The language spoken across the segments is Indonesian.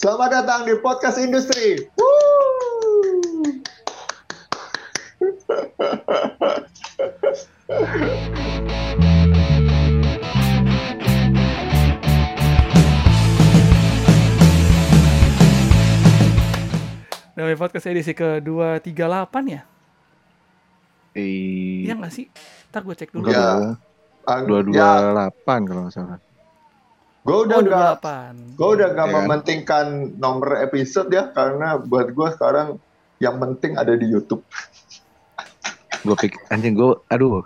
Selamat datang di podcast industri. Dari podcast edisi ke-238 ya? Eh, Iya nggak sih? Ntar gue cek dulu. Ya. dua dua dua Ya, delapan kalau nggak salah. Gue udah Oh, 28. gue udah nggak Ya kan? mementingkan nomor episode ya karena buat gue sekarang yang penting ada di YouTube. Gue pikir anjing gue, aduh,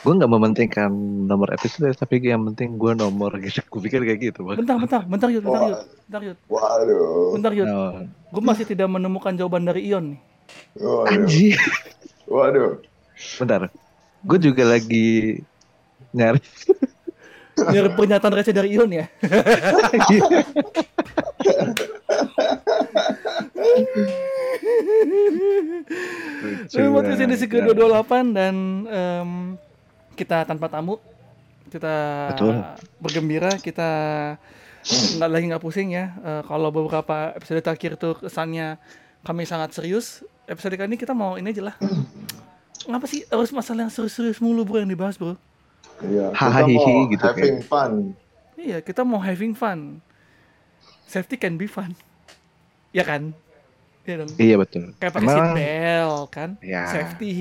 gue nggak mementingkan nomor episode, tapi yang penting gue nomor gitu. Gue pikir kayak gitu. Bang. Bentar, bentar, bentar Yud, bentar. Yud. Bentar Yud. Waduh. Bentar Yud. Oh, Gue masih tidak menemukan jawaban dari Ion nih. Waduh. anjing. Waduh. Bentar, gue juga lagi nyari. Nyari pernyataan receh dari Ion ya. Ini podcast edisi ke-228 dan em, kita tanpa tamu. Kita Betul. bergembira, kita nggak lagi nggak pusing ya. Eh, kalau beberapa episode terakhir tuh kesannya kami sangat serius. Episode kali ini kita mau ini aja lah. Ngapa sih harus masalah yang serius-serius mulu bro yang dibahas bro? Iya. kita Hahaha, mau gitu having fun. Iya, kita mau having fun. Safety can be fun. Ya kan? Iya dong. Iya betul. Kayak pakai Emang- seat belt kan? Ya. Safety.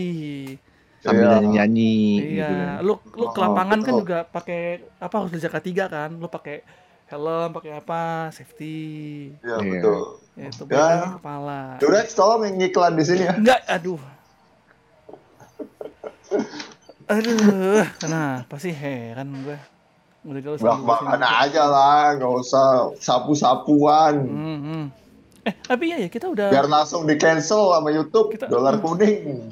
Sambil Iya. nyanyi nyanyi. Gitu Iya, kan. lu lu ke Oh, lapangan kan betul. juga pakai apa harus jaga tiga kan? Lu pakai helm, pakai apa? Safety. Iya Iya. betul. Ya, itu Ya. kepala. Durex tolong yang iklan di sini ya. Enggak, aduh. Aduh, kenapa sih heran gue? Udah jelas Bak-bakan aja lah, nggak usah sapu-sapuan. Hmm, hmm. Eh, tapi iya ya kita udah Biar langsung di cancel sama YouTube Kita- dolar kuning.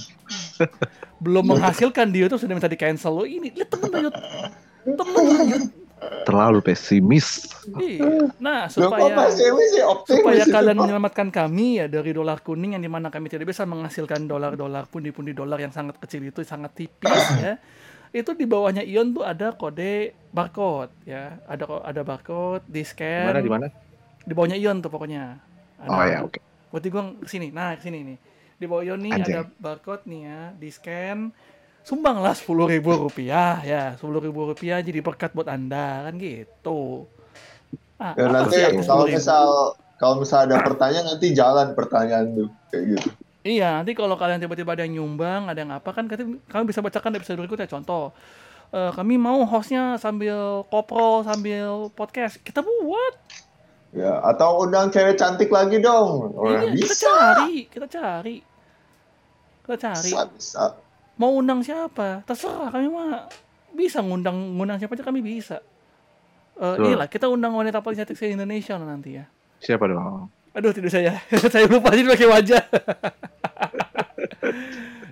belum menghasilkan dia tuh sudah minta di cancel lo ini lihat temen Yud temen Yud Terlalu pesimis. iya nah supaya supaya kalian menyelamatkan kami ya dari dolar kuning yang di mana kami tidak bisa menghasilkan dolar-dolar pundi-pundi dolar yang sangat kecil itu sangat tipis ya itu di bawahnya Ion tuh ada kode barcode ya ada ada barcode di Di scan mana di mana? di bawahnya Ion tuh pokoknya ada Oh ya oke. Berarti gua ke sini. Nah, ke sini nih. Di bawah Ion nih Anjay. ada barcode nih ya, di scan. Sumbanglah sepuluh ribu rupiah ya, sepuluh ribu rupiah jadi berkat buat anda kan gitu. Ah, Ya, nanti kalau 10.000? misal kalau misal ada pertanyaan nanti jalan pertanyaan tuh kayak gitu. Iya, nanti kalau kalian tiba-tiba ada yang nyumbang, ada yang apa kan, kalian bisa bacakan di episode berikutnya. Contoh, eh, kami mau hostnya sambil koprol, sambil podcast. Kita buat. Ya, atau undang cewek cantik lagi dong. Oh, Iya, kita bisa. cari, kita cari. Kita cari. Bisa, bisa. Mau undang siapa? Terserah kami mah bisa ngundang ngundang siapa aja kami bisa. Eh Betul. inilah kita undang wanita paling cantik se Indonesia nanti ya. Siapa dong? aduh tidak saya. Saya lupa jadi pakai wajah.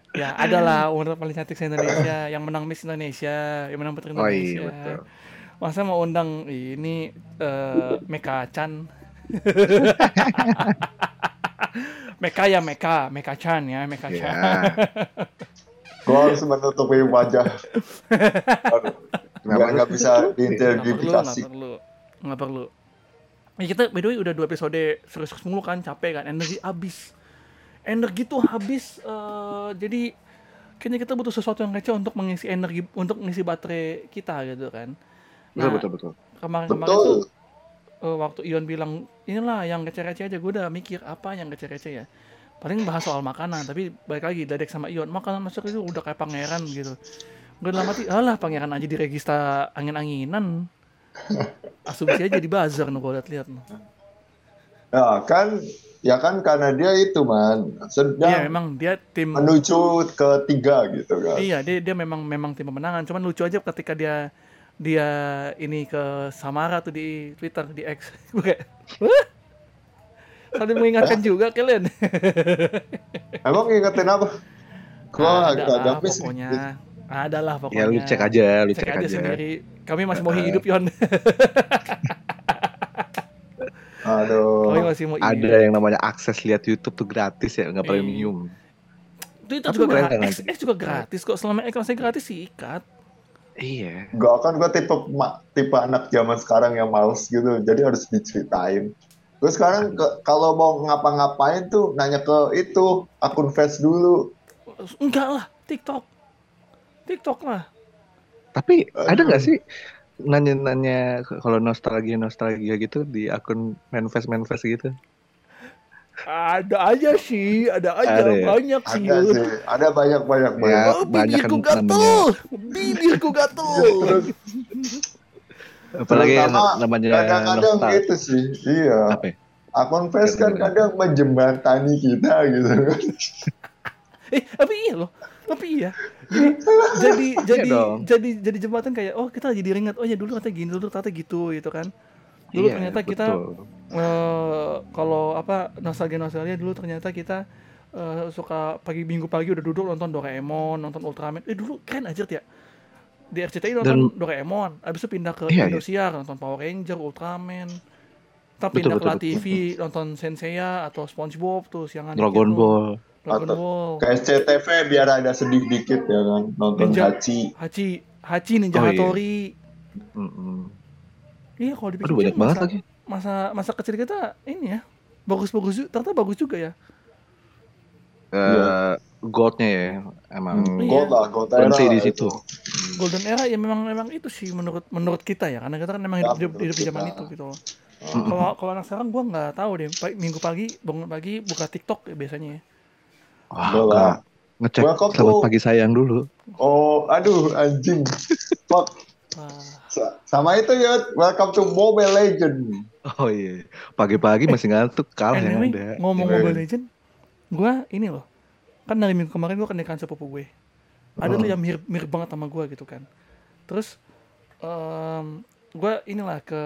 Ya adalah wanita paling cantik se Indonesia yang menang Miss Indonesia yang menang Putri Oh Indonesia. iya betul. masa mau undang ini eh Meka Chan? Meka ya Meka. Meka Chan ya Meka Chan. Ya. Gua harus menutupi wajah. Kenapa? nggak bisa perlu, nggak diidentifikasi. perlu, nggak perlu. Ya kita by the way udah dua episode serius mulu kan, capek kan, energi habis. Energi tuh habis, eh, jadi kayaknya kita butuh sesuatu yang receh untuk mengisi energi, untuk mengisi baterai kita gitu kan. Betul Nah, betul betul. kemarin-kemarin tuh Betul. eh, waktu Ion bilang inilah yang receh-receh aja, gue udah mikir apa yang receh-receh ya. Paling bahas soal makanan, tapi balik lagi Dadek sama Ion, makanan masuk itu udah kayak pangeran gitu. Gue dalam hati, alah pangeran aja di regista angin-anginan. Asumsi aja di buzzer nih gue liat-liat. nih. Ya kan, ya kan karena dia itu man sedang Iya memang dia tim menuju ke tiga gitu kan. Iya, dia dia memang memang tim pemenangan. Cuman lucu aja ketika dia dia ini ke Samara tuh di Twitter di X. Gue? Saling mengingatkan juga kalian. Emang ingetin apa? Gua agak Ada pokoknya. Adalah pokoknya. Ya lu cek aja, lu Cek cek, aja aja. sendiri. Kami masih mau Eh. hidup, Yon. Aduh. Kami masih mau Ada hidup. yang namanya akses lihat YouTube tuh gratis ya, nggak Iya. premium. Twitter Tapi juga gratis. nggak X, X juga gratis kok. Selama X masih gratis sih ikat. Iya. Gak kan gue tipe ma- tipe anak zaman sekarang yang males gitu, jadi harus diceritain. Gue sekarang ke- kalau mau ngapa-ngapain tuh nanya ke itu akun face dulu. Enggak lah, TikTok. TikTok lah. Tapi ada nggak sih nanya-nanya kalau nostalgia nostalgia gitu di akun manifest manifest gitu? Ada aja sih, ada aja Ada ya? banyak sih. Ada sih, ada banyak-banyak banyak. Ya, Oh, banyak bibirku kan gatel, bibirku gatel. Terus Apalagi yang terutama namanya kadang-kadang gitu sih. Iya. Apa ya? Akun face kan kadang menjembatani kita gitu. Eh, tapi iya loh. Tapi iya. Jadi jadi jadi dong. jadi jadi jembatan kayak oh kita jadi ingat oh ya dulu katanya gini dulu ternyata gitu gitu kan. Dulu Iya, ternyata kita betul. eh kalau apa nostalgia nostalgia dulu ternyata kita eh, suka pagi minggu pagi udah duduk nonton Doraemon, nonton Ultraman. Eh dulu keren aja ya. Di RCTI nonton Doraemon, abis itu pindah ke Iya, iya. Indosiar nonton Power Ranger, Ultraman. Tapi Betul, pindah ke betul, La betul. TV nonton Senseiya atau SpongeBob tuh siangan Dragon tuh. Ball. Dragon Atau- Ball. Ke SCTV biar ada sedih dikit ya kan. Nonton Ninja. Hachi. Hachi, Hachi Ninja Oh, iya. Hattori. Mm-mm. Iya kalau dipikir Aduh banyak banget masa, lagi. masa masa kecil kita ini ya bagus-bagus juga, ternyata bagus juga ya. Eh, Goldnya ya emang Hmm, Iya. Gold lah, gold era Berhenti di situ. itu. Golden era ya memang memang itu sih menurut menurut kita ya karena kita kan memang Ya, hidup, hidup, hidup di zaman itu gitu. Mm-mm. Kalau kalau anak sekarang gua nggak tahu deh. Pa- Minggu pagi bangun pagi buka TikTok ya biasanya. ya. Wah. Kak. ngecek Welcome selamat to- pagi sayang dulu. Oh, aduh anjing. Fuck. Sama itu ya, welcome to Mobile Legend. Oh iya, pagi-pagi masih ngantuk kalah yang anyway, ada. ngomong Iya. Mobile Legend, gua ini loh. Kan dari minggu kemarin gua kenaikan sepupu gue. Ada tuh Oh. yang mirip mirip banget sama gua gitu kan. Terus em gua inilah ke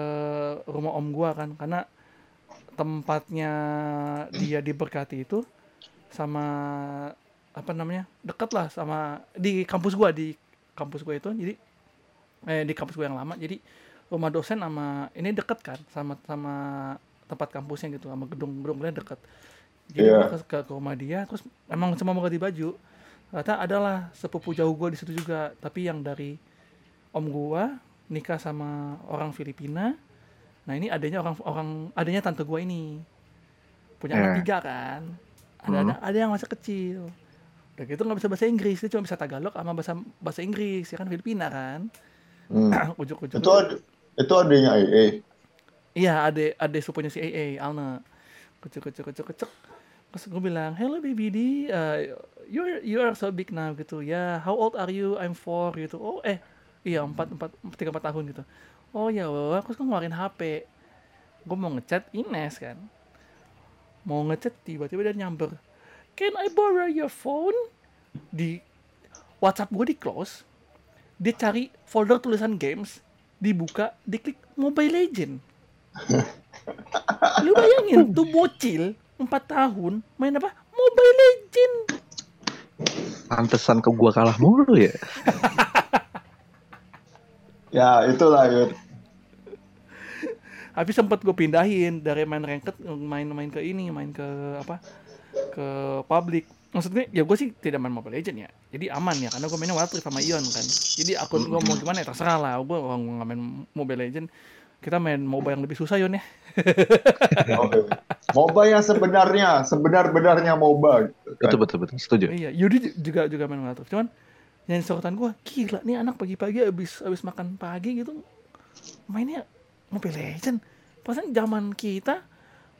rumah om gua kan karena tempatnya dia diberkati itu sama apa namanya deket lah sama di kampus gua di kampus gua itu. Jadi eh di kampus gua yang lama. Jadi rumah dosen sama ini deket kan sama sama tempat kampusnya gitu sama gedung gedungnya deket. Jadi ke, ke, ke rumah dia terus emang cuma mau ganti baju ternyata adalah sepupu jauh gua di situ juga tapi yang dari om gua nikah sama orang Filipina nah ini adanya orang orang adanya tante gua ini punya anak Eh. tiga kan ada Hmm. ada ada yang masih kecil udah gitu nggak bisa bahasa Inggris dia cuma bisa Tagalog sama bahasa bahasa Inggris ya kan Filipina kan Hmm. ujuk-ujuk itu ad, itu adanya EE. Iya, ade ade sepupunya si AA, Alna. Kecek kecek kecek kecek. Terus gue bilang, hello baby D, uh, you're you are so big now gitu. Ya, how old are you? I'm four gitu. Oh eh, iya empat empat tiga empat tahun gitu. Oh ya, wah, terus gue ngeluarin HP. Gue mau ngechat Ines kan. Mau ngechat tiba-tiba dia nyamper. Can I borrow your phone? Di WhatsApp gue di close. Dia cari folder tulisan games, dibuka, diklik Mobile Legend. Lu bayangin tuh bocil 4 tahun main apa? Mobile Legend. Pantesan ke gua kalah mulu ya. Ya, itulah ya. Tapi sempat gue pindahin dari main ranked main-main ke ini, main ke apa? Ke public. Maksudnya ya gue sih tidak main Mobile Legend ya. Jadi aman ya karena gue mainnya Wild Rift sama Ion kan. Jadi akun gue mau gimana ya terserah lah. Gue orang nggak main Mobile Legend. Kita main MOBA yang lebih susah Ion ya. Oke. MOBA yang sebenarnya, sebenar-benarnya MOBA. Gitu, kan. Betul betul betul. Setuju. Iya, Yudi juga juga main Rift. Cuman yang sorotan gue, gila nih anak pagi-pagi abis abis makan pagi gitu mainnya Mobile Legend. Pasan zaman kita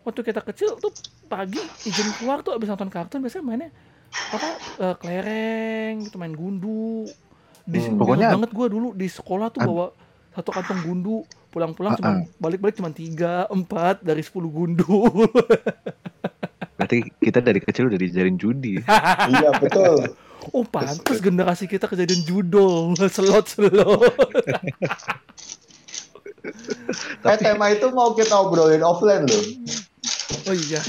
waktu kita kecil tuh pagi izin keluar tuh abis nonton kartun biasanya mainnya apa eh, kelereng gitu main gundu. Di, Hmm. Pokoknya- banget gue dulu di sekolah tuh bawa satu kantong gundu pulang-pulang cuma balik-balik cuma tiga empat dari 10 gundu Berarti kita dari kecil udah dijarin judi. Iya, betul. Oh pantas generasi kita kejadian judol selot selot. Eh, tema itu mau kita obrolin offline loh. Oh iya.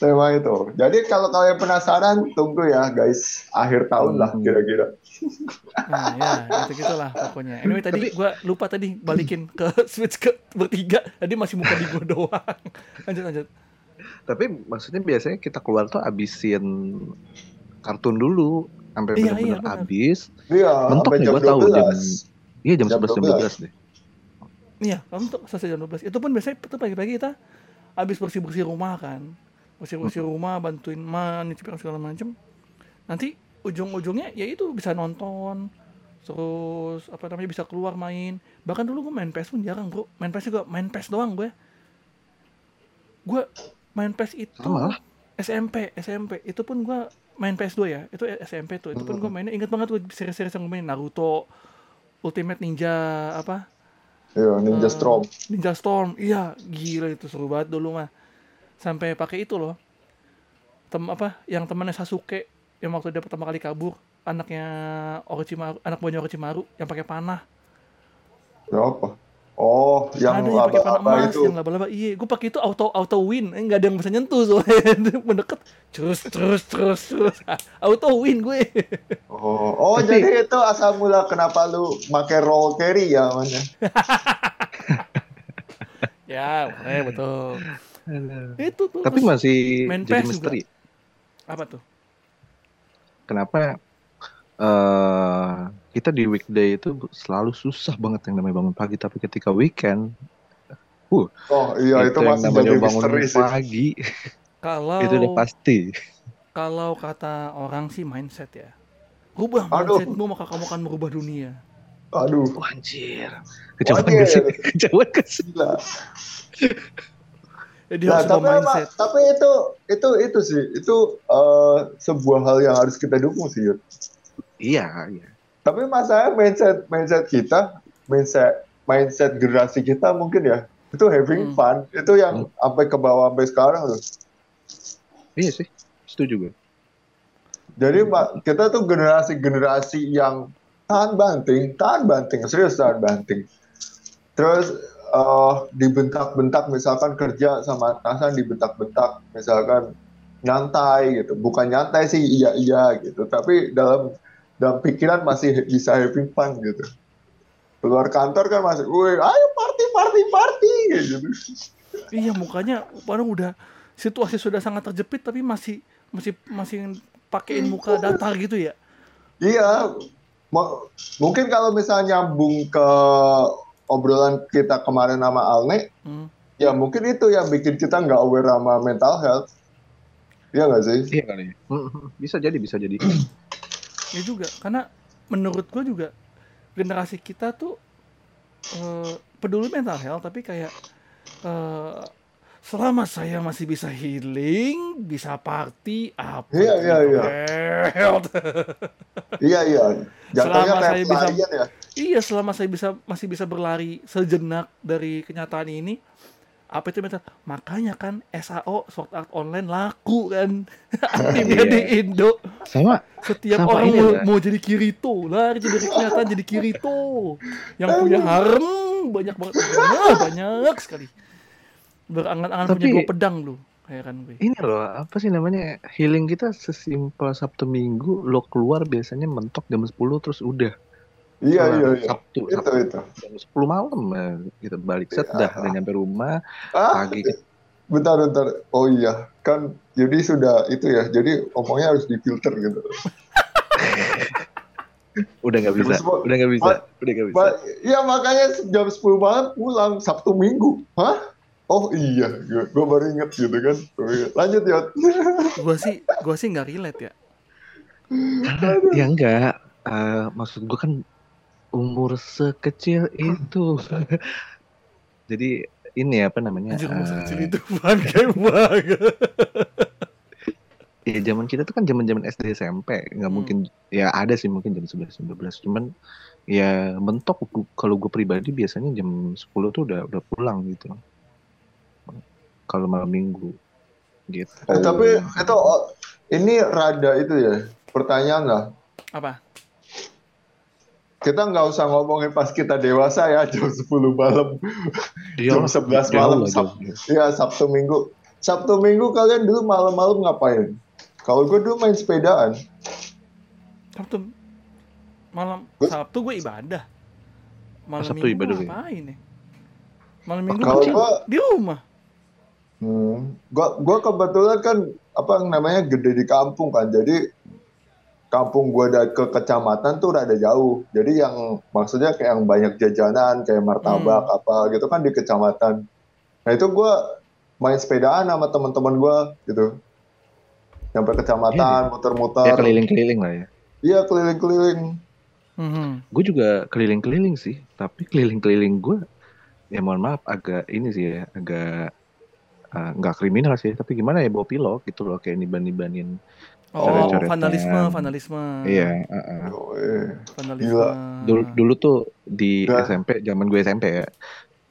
Tema itu. Jadi kalau kalian penasaran, tunggu ya guys. Akhir tahun lah Hmm. kira-kira. Nah ya gitu gitulah pokoknya. Anyway tadi Tapi- gua lupa tadi balikin ke switch ke bertiga. Tadi masih muka di gua doang. Lanjut lanjut. Tapi maksudnya biasanya kita keluar tuh abisin kartun dulu sampai Iya, benar-benar iya, benar. habis. Iya, Mentok nih jam gua tahu 12. jam Iya jam Jam 11 jam 12 deh. Iya, kamu tuh selesai jam 12. Itu pun biasanya itu pagi-pagi kita habis bersih bersih rumah kan bersih bersih rumah bantuin ma nyuci piring segala macem nanti ujung ujungnya ya itu bisa nonton terus apa namanya bisa keluar main. Bahkan dulu gue main PS pun jarang bro. Main PS juga main PS doang gue. Gue main PS itu Sama. SMP SMP itu pun gue main PS2 ya. Itu SMP tuh. Itu pun gue mainnya. Inget banget gue seri-seri yang gue main Naruto Ultimate Ninja apa? Iya, Ninja Eh, Storm. Ninja Storm. Iya gila itu seru banget dulu mah. Sampai pakai itu loh. Tem apa yang temannya Sasuke yang waktu dia pertama kali kabur anaknya Orochimaru anak buahnya Orochimaru yang pakai panah Ya apa? Oh, yang ada yang pakai panah laba-laba emas itu. yang laba-laba iya gue pakai itu auto auto win eh, nggak ada yang bisa nyentuh soalnya mendekat terus terus terus terus auto win gue Oh, oh Tapi- jadi itu asal mula kenapa lu make roll carry ya namanya? ya eh betul itu tuh Tapi masih main jadi juga. misteri. apa tuh Kenapa eh kita di weekday itu selalu susah banget yang namanya bangun pagi, tapi ketika weekend Oh iya itu, yang masih namanya jadi bangun misteri sih. pagi kalau itu udah pasti. kalau kata orang sih mindset ya rubah Aduh. mindsetmu maka kamu akan merubah dunia Aduh, Wah, anjir. Kejauhan gak sih? Kejauhan gak sih? Jadi Nah, harus tapi apa, mindset tapi itu itu itu sih itu eh, sebuah hal yang harus kita dukung sih. Yud. Iya, iya. Tapi masalahnya mindset mindset kita, mindset mindset generasi kita mungkin ya itu having Hmm. fun itu yang sampai ke bawah sampai sekarang loh. Iya sih. Setuju gue. Jadi Mbak, kita tuh generasi-generasi yang tahan banting, tahan banting, serius tahan banting. Terus eh, dibentak-bentak misalkan kerja sama atasan dibentak-bentak misalkan nyantai gitu. Bukan nyantai sih iya-iya gitu, tapi dalam dalam pikiran masih bisa having fun gitu. Keluar kantor kan masih, woi ayo party party party gitu. iya mukanya padahal udah situasi sudah sangat terjepit tapi masih masih masih pakein muka datar gitu ya Iya, mungkin kalau misalnya nyambung ke obrolan kita kemarin sama Alne, Hmm. ya mungkin itu yang bikin kita nggak aware sama mental health. Iya nggak sih? Iya kali. Bisa jadi, bisa jadi. ya juga karena menurut gue juga generasi kita tuh eh, peduli mental health tapi kayak eh, selama saya masih bisa healing bisa party apa Iya, iya, mental iya. health Iya iya. Jatuhnya Selama saya bisa- ya. Iya selama saya bisa masih bisa berlari sejenak dari kenyataan ini apa itu mental makanya kan SAO Sword Art Online laku kan. Animenya di Indo. Sama, setiap Sama orang ini mau, ya. mau jadi Kirito. Lari jadi kenyataan jadi Kirito. Yang punya harem banyak banget. Banyak, banyak sekali. Berangan-angan punya dua pedang lu heran gue. ini loh, apa sih namanya? Healing kita sesimpel Sabtu Minggu, lo keluar biasanya mentok jam 10 terus udah. Iya iya iya. Sabtu, Itu Sabtu itu. jam 10 malam eh, gitu balik set dah udah nyampe rumah Ah, pagi bentar bentar. Oh iya, kan jadi sudah itu ya. Jadi omongnya harus difilter gitu. udah nggak bisa udah nggak bisa udah nggak bisa Ma- Iya makanya jam 10 malam pulang Sabtu Minggu. Hah? Oh iya, gue baru inget gitu kan. Iya. Lanjut ya. gue sih gue sih nggak relate ya Karena ya enggak eh, maksud gua kan umur sekecil itu. Jadi ini apa namanya anjir masa eh, kecil itu bangke banget. Ya zaman kita tuh kan zaman zaman SD SMP nggak Hmm. mungkin ya ada sih mungkin jam 11 12 cuman ya mentok kalau gue pribadi biasanya jam 10 tuh udah udah pulang gitu. Kalau malam minggu gitu. Eh, tapi itu oh, ini rada itu ya. Pertanyaan lah. apa Kita nggak usah ngomongin pas kita dewasa ya jam 10 malam. jam 11 malam, Sab- Iya Sabtu Minggu. Sabtu Minggu kalian dulu malam-malam ngapain? Kalau gue dulu main sepedaan. Sabtu malam Gua- Sabtu gue ibadah malam Sabtu minggu ibadah gue ya? ngapain ya malam minggu Kalau gue gua- di rumah Hmm. Gua, gua kebetulan kan apa namanya gede di kampung kan. Jadi kampung gua dari ke kecamatan tuh rada jauh. Jadi yang maksudnya kayak yang banyak jajanan kayak martabak apa gitu kan di kecamatan. Nah itu gua main sepedaan sama teman-teman gue gitu sampai kecamatan Ya muter-muter keliling-keliling lah ya. iya keliling-keliling Mhm. Gue juga keliling-keliling sih, tapi keliling-keliling gue ya mohon maaf agak ini sih ya, agak eh, nggak kriminal sih, tapi gimana ya bawa pilok gitu loh kayak niban-nibanin. Oh, Coret-coretan. vandalisme, vandalisme. Iya, uh, uh. Vandalisme. Gila. Dulu dulu tuh di Udah. SMP, zaman gue SMP ya,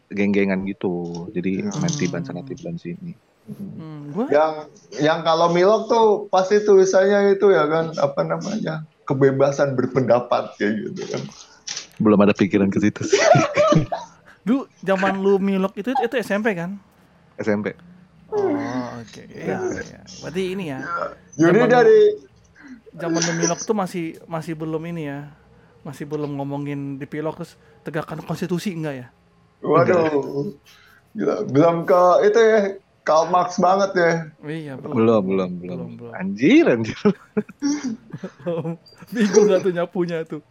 geng-gengan gitu. Jadi Hmm. main tiban sana tiban sini. Hmm, gua yang yang kalau milok tuh pasti tulisannya itu ya kan apa namanya kebebasan berpendapat kayak gitu kan Belum ada pikiran ke situ sih. dulu zaman lu milok itu itu SMP kan? SMP. Oh, oke. Iya, iya. Berarti ini ya. jadi Zaman- dari Zaman lu milok tuh masih masih belum ini ya. Masih belum ngomongin di pilok terus tegakkan konstitusi enggak ya? waduh gila belum ke itu ya Karl Marx banget ya Iya, belum. Belum, belum, belum. Belum, belum. Anjir, anjir. Bingung gak tuh nyapunya tuh.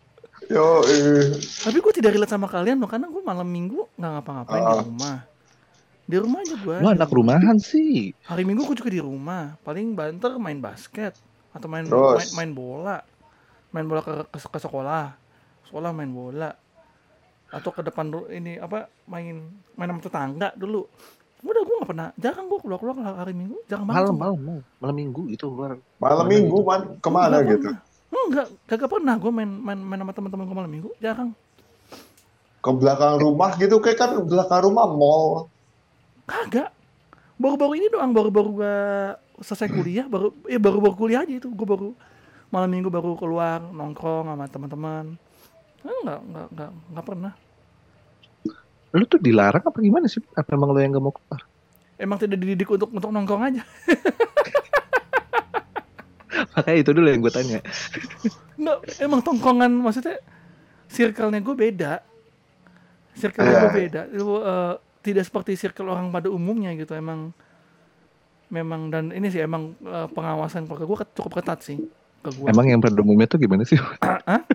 yo eh. Tapi gue tidak relate sama kalian loh, karena gue malam minggu nggak ngapa-ngapain di Ah. rumah. Di rumah aja gue. Lu anak rumahan sih. Hari minggu gue juga di rumah. Paling banter main basket atau main Terus? main, main bola, main bola ke, ke, ke sekolah, sekolah main bola. Atau ke depan ini apa main main sama tetangga dulu. Udah gue nggak pernah, jarang gue keluar keluar hari minggu, jarang banget. Malam, malam, malam, malam minggu gitu luar. malam minggu man ke mana gitu pernah. Enggak, kagak pernah gue main main main sama teman-teman gue malam minggu, jarang. ke belakang rumah gitu kayak kan belakang rumah mall Kagak. Baru-baru ini doang, baru-baru gua selesai kuliah, baru eh baru-baru kuliah aja itu. Gua baru malam minggu baru keluar nongkrong sama teman-teman. Enggak, enggak, enggak, enggak pernah. Lu tuh dilarang apa gimana sih? Apa emang lu yang gak mau keluar? Emang tidak dididik untuk untuk nongkrong aja. Makanya itu dulu yang gue tanya. Enggak, emang tongkongan maksudnya circle-nya gue beda. Circle-nya Iya. gue beda. Itu, eh, tidak seperti circle orang pada umumnya gitu. Emang memang dan ini sih emang eh, pengawasan keluarga gue cukup ketat sih ke gue. Emang yang pada umumnya tuh gimana sih? Hah?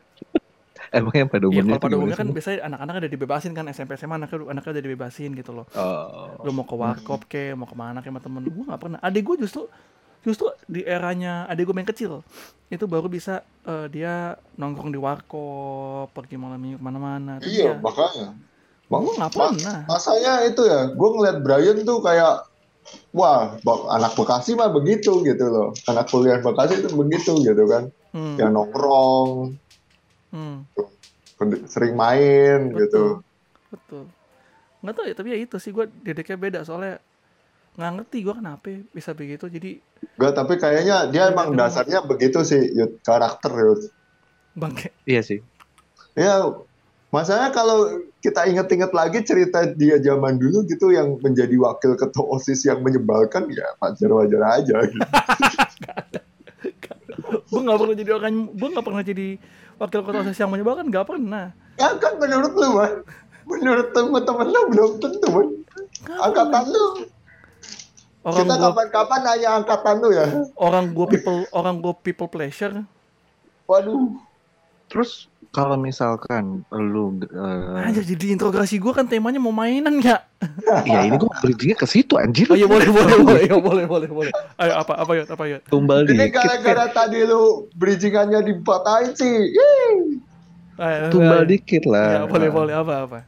Emang yang pada Iya, umumnya kalau pada umumnya kan sih? biasanya anak-anak udah dibebasin kan SMP SMA anaknya anaknya udah dibebasin gitu loh. Oh. Lu mau ke warkop ke, mau ke mana ke sama temen gue nggak pernah. Adik gue justru justru di eranya adik gue main kecil itu baru bisa eh, dia nongkrong di warkop pergi malam minggu ke mana-mana. Iya dia- makanya Bang, nggak ma- pernah. masanya itu ya gue ngeliat Brian tuh kayak wah anak Bekasi mah begitu gitu loh anak kuliah Bekasi itu begitu gitu kan Hmm, ya nongkrong hmm, sering main gitu betul. Nggak tahu ya, tapi ya itu sih gue didiknya beda soalnya nggak ngerti gue kenapa bisa begitu. Jadi Gak, tapi kayaknya dia emang Iya, dasarnya begitu sih Yud, karakter Yud. bangke. Iya sih. ya masalahnya kalau kita inget-inget lagi cerita dia zaman dulu gitu yang menjadi wakil ketua osis yang menyebalkan ya wajar-wajar aja gitu. gue nggak pernah jadi orang, gue nggak pernah jadi wakil kota OSIS yang menyebalkan, nggak pernah. Ya kan menurut lu man menurut temen-temen lu belum tentu man angkatan lu Orang kita kapan-kapan nanya angkatan lu ya orang gue people, orang gue people pleasure. waduh Terus kalau misalkan lu eh, Aja jadi interogasi gue kan temanya mau mainan nggak? ya ini gue bridgingnya ke situ anjir. Oh iya boleh boleh boleh iya, boleh boleh boleh. Ayo apa apa yuk apa yuk. Tumbal ini dikit. gara-gara tadi lu bridgingannya dipatahin sih Yeay. Ayo, Tumbal ayo. dikit lah. Ya boleh boleh apa apa.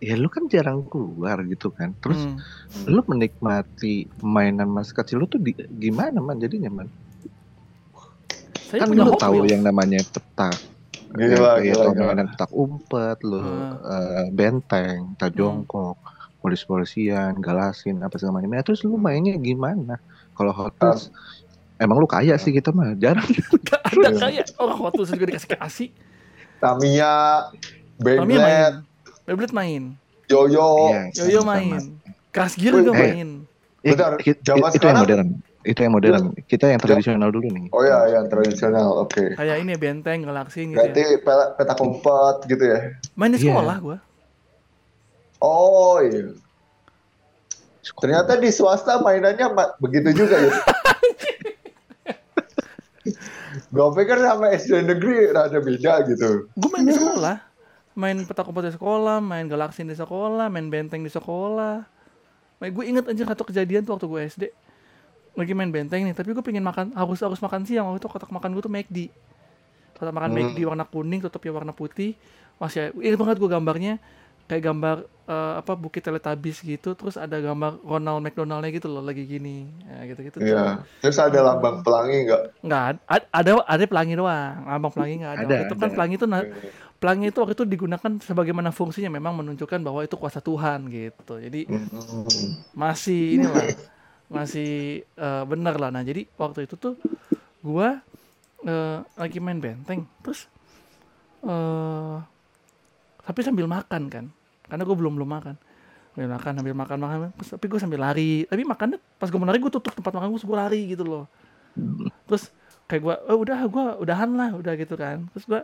Ya lu kan jarang keluar gitu kan. Terus Hmm. lu menikmati mainan masa kecil lu tuh di, gimana man jadinya man? Saya kan punya lu tahu yang namanya petak. Gila, kayak gila, tahu gila. mainan petak umpet, lu Hmm. eh, benteng, tak jongkok, polis-polisian, galasin, apa segala macam. Ya, terus lu mainnya gimana? Kalau Hot Wheels, emang lu kaya sih kita mah jarang. Gak ada kayak orang Hot Wheels juga dikasih kasih. Tamiya. Beyblade Beyblade main. Yoyo Iya, Yoyo main. Crash Gear juga Eh, main. Eh, Bentar, zaman itu yang modern. Itu yang modern. Kita yang tradisional dulu nih. oh ya yang tradisional oke Kayak ini ya, Benteng, Galaxy gitu berarti ya. pe- peta umpet gitu ya Main di Iya. sekolah gue. oh iya Ternyata di swasta mainannya ma- begitu juga ya. Gue pikir sama SD negeri rada beda gitu. Gue main di sekolah. Main petak umpet di sekolah, main Galaxy di sekolah, main Benteng di sekolah. gue inget aja satu kejadian tuh waktu gue SD lagi main benteng nih tapi gue pengen makan harus harus makan siang. Waktu itu kotak makan gue tuh McD kotak makan Hmm. McD warna kuning tutupnya warna putih. Masih inget banget gue gambarnya kayak gambar eh, apa bukit teletabis gitu terus ada gambar Ronald McDonaldnya gitu loh lagi gini. Ya, gitu gitu Iya. Terus ada lambang pelangi nggak? nggak ad- ada ada pelangi doang. Lambang pelangi nggak ada, Ada, itu kan ada. pelangi itu pelangi itu waktu itu digunakan sebagaimana fungsinya memang menunjukkan bahwa itu kuasa Tuhan gitu. Jadi Hmm. masih inilah masih eh, benar lah. Nah jadi waktu itu tuh gua eh, lagi main benteng. Terus eh tapi sambil makan kan. Karena gue belum belum makan. Sambil makan sambil makan makan terus, tapi gue sambil lari. Tapi makannya pas gue mau lari gue tutup tempat makan gue gue lari gitu loh. Terus kayak gue oh udah gue udahan lah udah gitu kan. Terus gue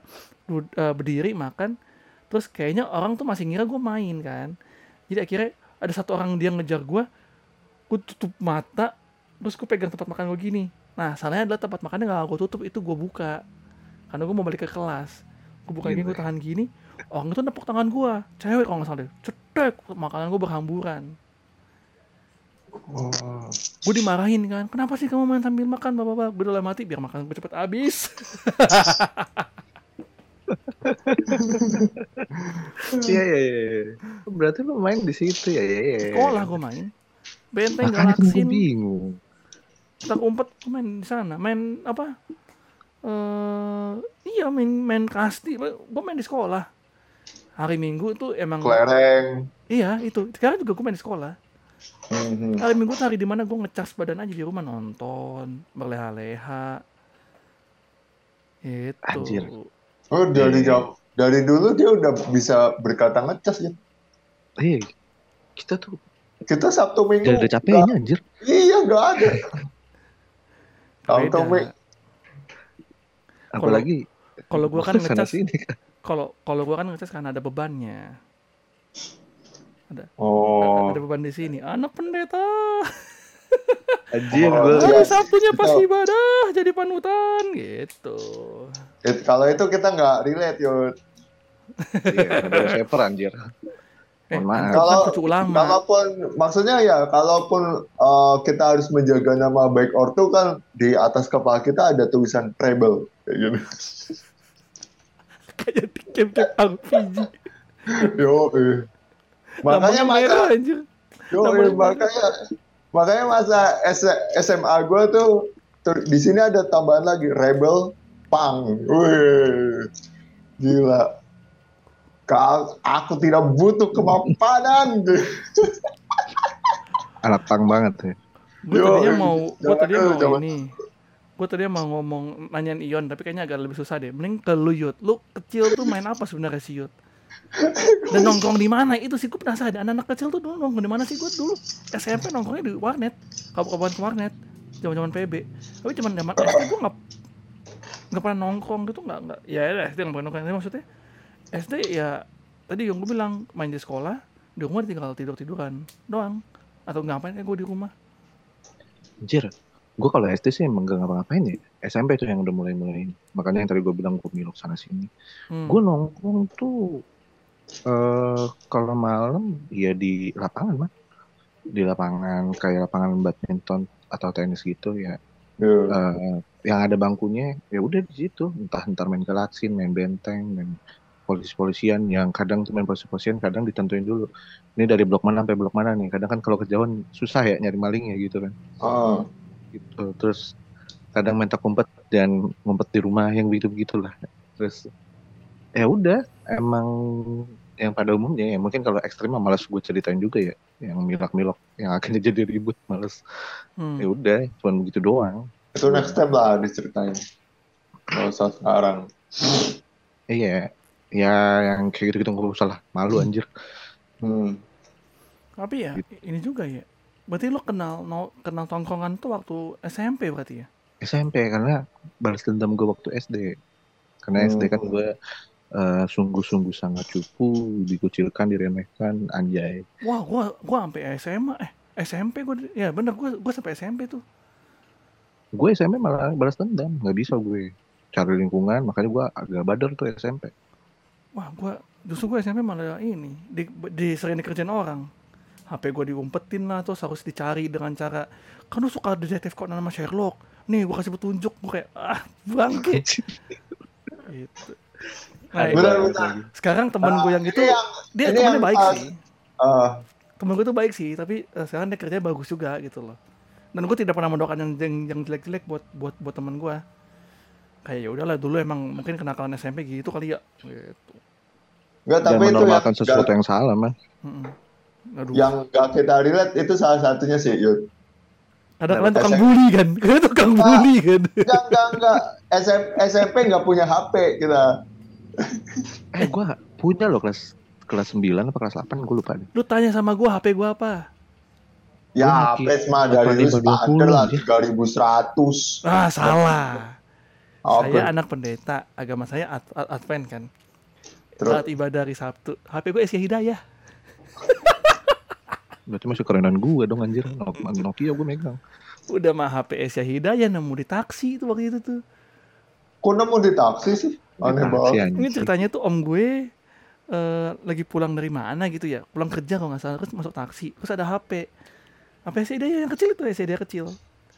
berdiri makan. Terus kayaknya orang tuh masih ngira gue main kan. Jadi akhirnya ada satu orang dia ngejar gue gue tutup mata terus gue pegang tempat makan gue gini. Nah salahnya adalah tempat makannya gak gue tutup itu gue buka. Karena gue mau balik ke kelas. Gue buka gini gue tahan gini. Orang itu nepuk tangan gue cewek kalau nggak salah deh. Cetek makanan gue berhamburan. Oh. gue dimarahin kan kenapa sih kamu main sambil makan? Bapak bapak gue dalam mati biar makan gue cepet habis. Iya iya iya. Berarti lu main di situ ya ya ya. sekolah gue main benteng Makanya kan galaksin bingung. tak umpet main di sana main apa eh iya main main kasti gue main di sekolah hari minggu itu emang Kelereng. iya itu sekarang juga gue main di sekolah Mhm. hari minggu hari di mana gue ngecas badan aja di rumah nonton berleha-leha itu Anjir. Oh dari Iya. jam dari dulu dia udah bisa berkata ngecas ya. Iya. Kita tuh Kita Sabtu Minggu. gak ada capeknya anjir. Iya nggak ada. Sabtu. Minggu. Apalagi kalau gue kan ngecas sini kan. kalau kalau gue kan ngecas karena ada bebannya Oh. ada beban di sini anak pendeta Anjir Oh, gue. hari sabtunya pas Itu- ibadah jadi panutan gitu It- kalau itu kita nggak relate yud. Iya, ada anjir. Eh kan Kalau ulama kalaupun maksudnya ya kalaupun uh, kita harus menjaga nama baik ortu kan di atas kepala kita ada tulisan treble kayak gitu. kayak di game-game RPG Yo, eh. makanya merah anjir yo, eh, makanya makanya masa S- SMA gue tuh di sini ada tambahan lagi rebel pang. Wih, gila. Ka- aku tidak butuh kemapanan. Anak tang banget ya. gue tadinya mau gue tadinya dulu, mau jangan. ini. Gue tadinya mau ngomong nanyain Ion tapi kayaknya agak lebih susah deh. Mending ke lu Yud. Lu kecil tuh main apa sebenarnya si Yud? Dan nongkrong di mana? Itu sih gue penasaran anak-anak kecil tuh dulu nongkrong di mana sih? Gue dulu SMP nongkrongnya di warnet. Kabupaten warnet. Zaman-zaman PB tapi cuman zaman SD gue nggak nggak pernah nongkrong gitu nggak nggak. Ya ya, SD nggak pernah nongkrong. Maksudnya SD ya tadi yang gue bilang main di sekolah di rumah tinggal tidur tiduran doang atau ngapain kayak gue di rumah Anjir. Gue kalau SD sih emang gak ngapa-ngapain ya. SMP tuh yang udah mulai-mulai ini. Makanya yang tadi gue bilang gue milok sana sini. Hmm. Gue nongkrong tuh eh kalau malam ya di lapangan mah. Di lapangan kayak lapangan badminton atau tenis gitu ya. Yo. eh, yang ada bangkunya ya udah di situ. Entah ntar main galaksin, main benteng, main polisi-polisian yang kadang tuh main polisi-polisian kadang ditentuin dulu. Ini dari blok mana sampai blok mana nih. Kadang kan kalau kejauhan susah ya nyari malingnya gitu kan Ah. gitu terus kadang main tak umpet dan ngumpet di rumah yang begitu begitulah terus ya udah emang yang pada umumnya ya mungkin kalau ekstrim mah malas gue ceritain juga ya yang milok-milok yang akhirnya jadi ribut males Hmm. ya udah cuman begitu doang Itu next time lah diceritain. Usah sekarang. iya ya yang kayak gitu gitu nggak usah lah malu anjir Hmm. Tapi ya ini juga ya. Berarti lo kenal no, kenal tongkrongan tuh waktu SMP berarti ya? SMP karena balas dendam gue waktu SD karena Hmm. SD kan gue eh, sungguh-sungguh sangat cupu dikucilkan diremehkan anjay Wah, gua gua sampai SMA eh SMP gua ya bener gua gua sampai SMP tuh. gue SMP malah balas dendam nggak bisa gue cari lingkungan makanya gue agak badar tuh SMP Wah, gua justru gua SMP malah ini di, di sering dikerjain orang. HP gue diumpetin lah terus harus dicari dengan cara kan lu suka detektif Conan sama Sherlock? Nih gue kasih petunjuk. Gue kayak ah bangke. Gitu. Nah, itu- bentar. sekarang temen gue yang Ah, itu yang- dia yang baik pas- sih. Ah, temen gue tuh baik sih tapi eh, sekarang dia kerjanya bagus juga gitu loh. Dan gue tidak pernah mendoakan yang yang, yang jelek-jelek buat buat buat temen gue kayak ya udahlah dulu emang mungkin kenakalan SMP gitu kali ya gitu Enggak, Jangan tapi itu yang, sesuatu nggak- yang salah, man. Aduh. yang gak kita relate itu salah satunya sih, Yud. ada kalian tukang SMP. bully kan kalian tukang Ah. bully kan Enggak, enggak, enggak. SM, SMP nggak punya HP kita. Eh, gua punya loh kelas kelas 9 apa kelas 8 gue lupa deh. lu tanya sama gue HP gue apa Ya, Gua HP mah dari lu 8520 standar lah, aja. 3100. ah salah Oke. saya anak pendeta agama saya ad- ad- Advent kan Terus? saat ibadah hari Sabtu HP gue Asia Hidayah Berarti masih kerenan gue dong anjir. Nok- Nokia gue megang. udah mah HP Asia Hidayah nemu di taksi itu waktu itu tuh Kok nemu di taksi sih? Aneh banget. ini ceritanya tuh om gue eh, lagi pulang dari mana gitu ya pulang kerja kalau nggak salah terus masuk taksi terus ada HP HP Asia Hidayah yang kecil itu Asia Hidayah kecil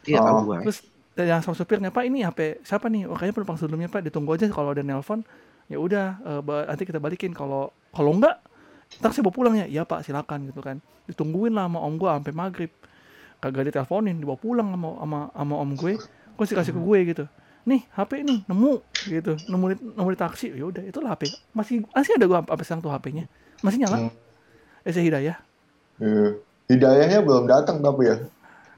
Iya, Oh. terus yang sama supirnya pak ini HP siapa nih? Oh kayaknya penumpang sebelumnya pak. Ditunggu aja kalau ada nelpon. Ya udah eh, ba- nanti kita balikin. Kalau kalau enggak ntar saya bawa pulang ya. Iya pak silakan gitu kan. Ditungguin lah sama om gue sampai maghrib. Kagak diteleponin dibawa pulang sama sama sama om gue. Gue sih kasih ke gue gitu. Nih HP nih nemu gitu. Nemu di, nemu di taksi. Ya udah itulah HP masih masih ada gue sampai sekarang tuh HP-nya masih nyala? Hmm. eh saya hidayah. Hidayahnya belum datang tapi ya.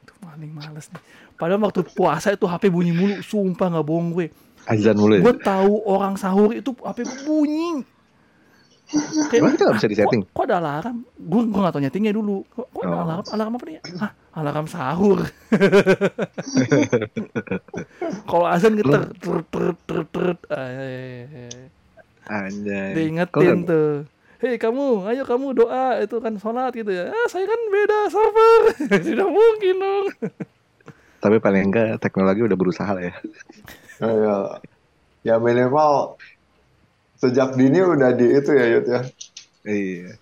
Aduh, paling males nih padahal waktu puasa itu HP bunyi mulu. Sumpah nggak bohong gue. Azan mulu gue tahu orang sahur itu HP bunyi. Emang itu gak bisa disetting? kok, kok ada alarm? Gue gue nggak tahu nyetingnya dulu. Kok, kok ada Oh. alarm? Alarm apa nih? Hah, alarm sahur. Kalau azan gitu ter ter ter ter ter. Eh, Anjay. diingetin Kok tuh. Hei kamu ayo kamu doa. Itu kan sholat gitu ya. Ah saya kan beda server. Tidak mungkin dong Tapi paling enggak teknologi udah berusaha lah ya. Ya, ya minimal sejak dini udah di itu ya Yud ya. Iya.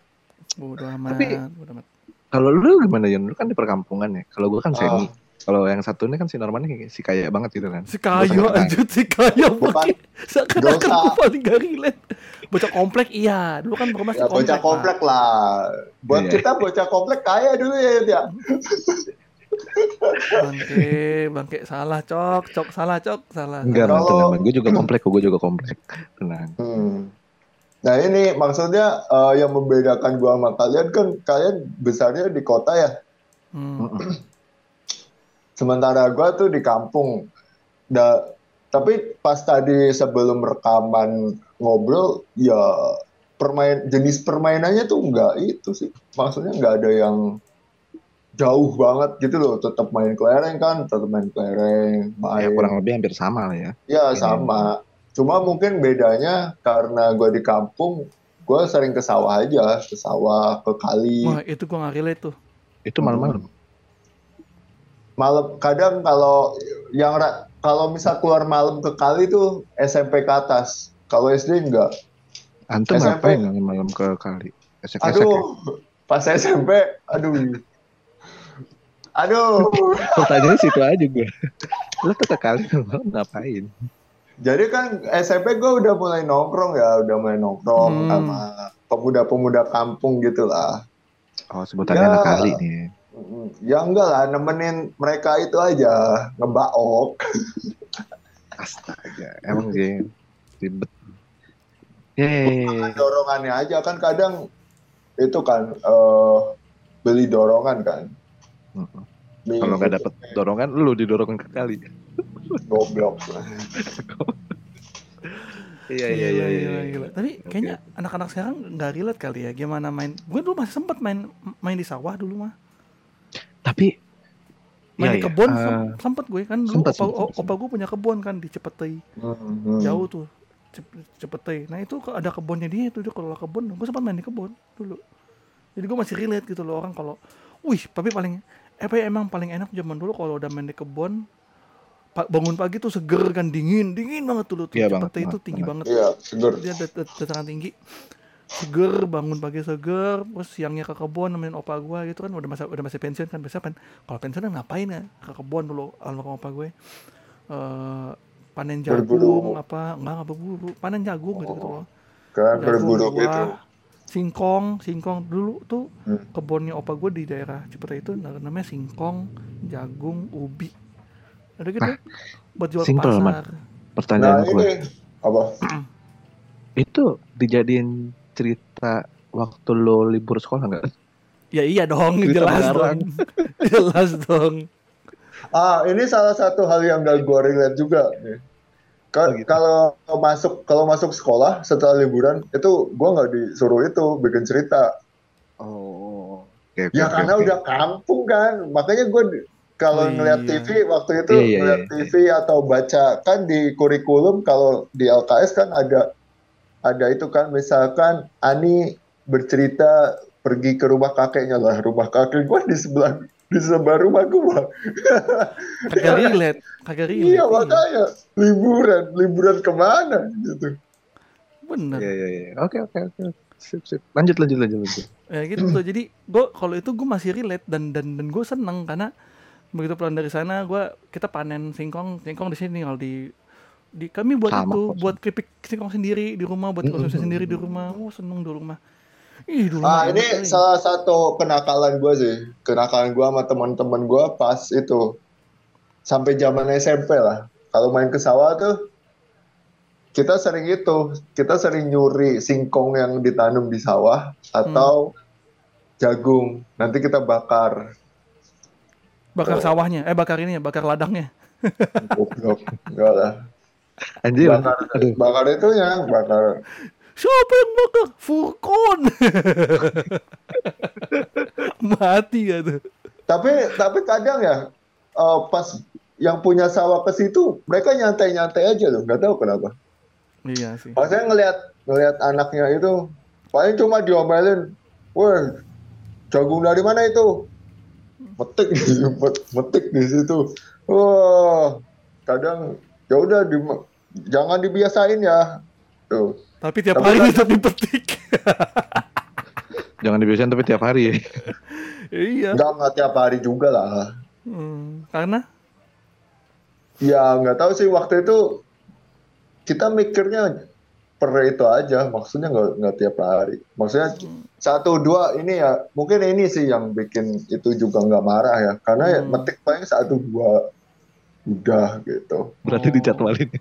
bodoh amat Tapi- bodoh amat Kalau lu gimana ya? Lu kan di perkampungan ya. Kalau gua kan Ah. semi. Kalau yang satu ini kan si Norman kayak si kaya banget gitu kan. si kaya anjir si kaya Bukan. pakai seakan-akan gue paling gak relate bocah komplek iya dulu kan rumah Ya bocah komplek lah. Buat Iya. kita bocah komplek kaya dulu ya ya. bangke bangke salah cok cok salah cok salah Enggak, Kalau- tenang. Gue juga komplek gue juga komplek. Tenang. Hmm. Nah ini maksudnya eh, yang membedakan gua sama kalian kan kalian besarnya di kota ya. Hmm. Sementara gua tuh di kampung. Da, tapi pas tadi sebelum rekaman ngobrol ya permain jenis permainannya tuh enggak itu sih. Maksudnya nggak ada yang jauh banget gitu loh. Tetap main kelereng kan, tetap main kelereng, main. Ya kurang lebih hampir sama lah ya. Ya Hmm. sama. Cuma mungkin bedanya karena gue di kampung, gue sering ke sawah aja, ke sawah, ke kali. wah itu gue gak relate tuh Itu malam-malam. Malam kadang kalau yang kalau misal keluar malam ke kali tuh SMP ke atas. Kalau SD enggak. Antum SMP. ngapain nggak malam ke kali? Esek-esek ya? Aduh, pas SMP, aduh. Aduh. Pertanyaannya situ aja gue. Lo kali ngapain? Jadi kan SMP gue udah mulai nongkrong ya, udah mulai nongkrong Hmm. sama pemuda-pemuda kampung gitu lah. Oh sebutannya Ya. kali nih. Ya enggak lah, nemenin mereka itu aja, ngebaok. Astaga, emang sih ribet. Yeay. Dorongannya aja kan kadang itu kan eh, beli dorongan kan. Kalau nggak dapet dorongan, lu didorongin ke kali. goblok. Iya Gila, gila, gila. Tapi kayaknya anak-anak sekarang nggak relate kali ya gimana main. Gue dulu masih sempet main main di sawah dulu mah. Tapi Main Iya, di iya. kebun Eh, sem- sempet gue kan dulu sempet, opa, sempet, sempet, opa gue punya kebun kan di Cepetei. Hmm. Jauh tuh. Cep- Cepetei. Nah itu ada kebunnya dia tuh dia kalau kebun. Gue sempat main di kebun dulu. Jadi gue masih relate gitu loh orang kalau wih, tapi paling ya, emang paling enak zaman dulu kalau udah main di kebun bangun pagi tuh seger kan dingin dingin banget dulu tuh Iya Cepetei banget, itu tinggi banget. banget Iya, seger. dia dat- dat- dataran tinggi seger bangun pagi seger terus siangnya ke kebun nemenin opa gue gitu kan udah masa udah masih pensiun kan biasa kan kalau pensiun kan ngapain ya ke kebun dulu almarhum opa gue Eh panen jagung Berburu. apa enggak enggak berburu panen jagung gitu, gitu loh Kan berburu gitu. Singkong singkong dulu tuh Hmm. kebunnya opa gue di daerah Cipete itu na- namanya singkong jagung ubi ada gitu buat jual ke simple, pasar Man. Pertanyaan Nah gue. ini apa? Itu dijadiin cerita waktu lo libur sekolah nggak? ya iya dong Cerita jelas dong jelas dong Ah, ini salah satu hal yang gak gue relate juga nih. Oh, gitu. Kalau masuk kalau masuk sekolah setelah liburan itu gue nggak disuruh itu bikin cerita. Oh. Oke, Ya oke, karena oke. udah kampung kan, makanya gue kalau Oh, ngeliat iya. TV waktu itu Iya, iya, ngeliat iya, TV atau baca kan di kurikulum kalau di LKS kan ada ada itu kan misalkan Ani bercerita pergi ke rumah kakeknya lah rumah kakek gue di sebelah di sebelah rumah gue kagak relate kagak relate iya makanya. Liburan liburan ke mana gitu. Bener. Iya, iya, iya. Oke, oke, oke. Sip, sip. Lanjut, lanjut, lanjut, lanjut. ya gitu. Tuh jadi gue kalau itu gue masih relate dan dan dan gue seneng karena begitu pulang dari sana gue kita panen singkong singkong di sini tinggal di di kami buat Sama itu kok, buat keripik singkong sendiri di rumah buat konsumsi sendiri di rumah. Oh seneng di rumah ih dulu ah mah ini kali. salah satu kenakalan gue sih. Kenakalan gue sama teman-teman gue pas itu. Sampai zaman SMP lah. Kalau main ke sawah tuh kita sering itu. Kita sering nyuri singkong yang ditanam di sawah atau jagung. Nanti kita bakar. Bakar sawahnya. Eh bakar ini ya bakar ladangnya. Goblok. Enggak lah. Anjir. bakar bakar itu ya bakar siapa yang bakar Furkon mati gak tuh tapi tapi kadang ya eh, pas yang punya sawah ke situ mereka nyantai-nyantai aja loh nggak tahu kenapa iya sih Maksudnya ngelihat ngelihat anaknya itu paling cuma diomelin, wah jagung dari mana itu? Metik, met- metik di situ. Wah, kadang ya udah di- jangan dibiasain ya. Tuh. Tapi tiap Tapi hari kan- tapi petik Jangan dibiasain tapi tiap hari ya. iya Nggak nggak tiap hari juga lah. Hmm, karena Ya nggak tahu sih waktu itu kita mikirnya per itu aja, maksudnya nggak nggak tiap hari. Maksudnya satu dua ini ya mungkin ini sih yang bikin itu juga nggak marah ya, karena ya Hmm. metik paling satu dua udah gitu. Berarti Oh. dijadwalin.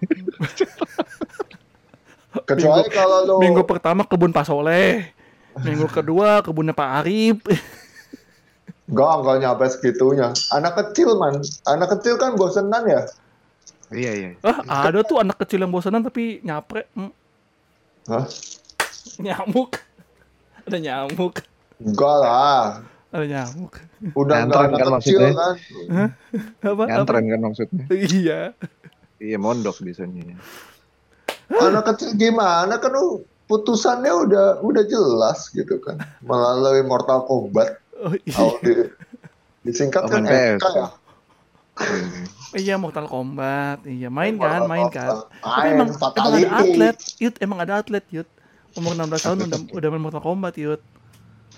Kecuali kalau lo minggu pertama kebun Pak Soleh minggu kedua kebunnya Pak Arif nggak nggak nyampe segitunya. Anak kecil man, anak kecil kan bosenan ya. Iya, iya. ah ada tuh anak kecil yang bosanan tapi nyapre Hmm, Hah? nyamuk ada nyamuk Enggak lah. ada nyamuk Udah nggak Nyantren anak kan kecil maksudnya? kan. apa Nyantren kan maksudnya. apa? iya Iya, mondok biasanya. Anak kecil gimana kan lu putusannya udah udah jelas gitu kan. Melalui Mortal Kombat. oh, iya. Di, disingkat Oh, kan MK ya. iya Mortal Kombat. Iya main kan Mortal main kan. Tapi emang emang ada atlet yut emang ada atlet yut umur 16 tahun udah udah main Mortal Kombat yut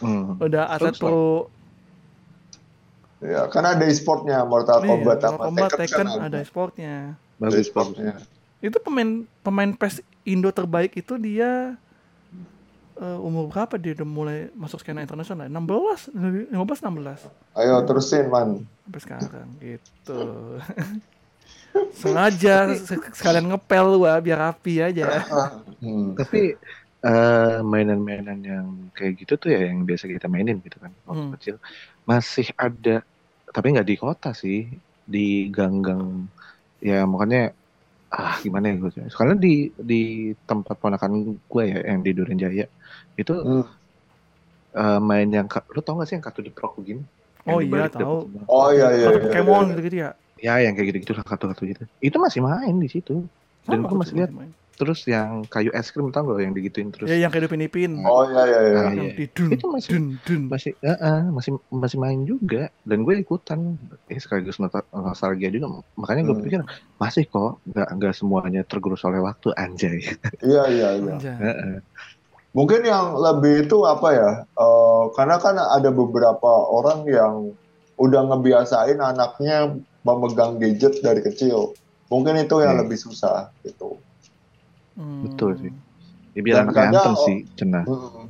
Hmm. udah atlet pro. Ya, kan ada e-sportnya Mortal Iya, Kombat Mortal sama Kombat Tekken Tekken kan ada. sportnya Ada e-sportnya. Itu pemain pemain PES Indo terbaik itu dia eh, umur berapa dia udah mulai masuk skena internasional 16 15 16 Ayo terusin man. sampai sekarang gitu sengaja se- sekalian ngepel gua biar rapi aja Hmm. Tapi eh, mainan-mainan yang kayak gitu tuh ya yang biasa kita mainin gitu kan waktu Hmm. kecil masih ada tapi nggak di kota sih di gang-gang ya makanya ah gimana ya gue soalnya di di tempat ponakan gue ya yang di Duren Jaya itu Hmm. eh, main yang lu tau gak sih yang kartu diprok begini Yang Oh iya, tahu. Oh iya iya. Iya, Pokemon iya. gitu gitu ya ya yang kayak gitu-gitu lah kartu-kartu gitu itu masih main di situ Dan gua tuh masih lihat. main. Terus yang kayu es krim tau gak yang digituin terus ya yang kayak Ipin Ipin Oh iya iya iya. Ah, yang iya. di dun Itu masih- dun dun masih eh, eh, masih masih main juga dan gue ikutan eh sekaligus nostalgia juga makanya gue Hmm. pikir masih kok nggak nggak semuanya tergerus oleh waktu anjay Iya iya iya. Mungkin yang lebih itu apa ya? eh, karena kan ada beberapa orang yang udah ngebiasain anaknya memegang gadget dari kecil. Mungkin itu yang Hmm. lebih susah gitu. Hmm. Betul sih. Ya biar kadang- anteng sih, cenah. Mm.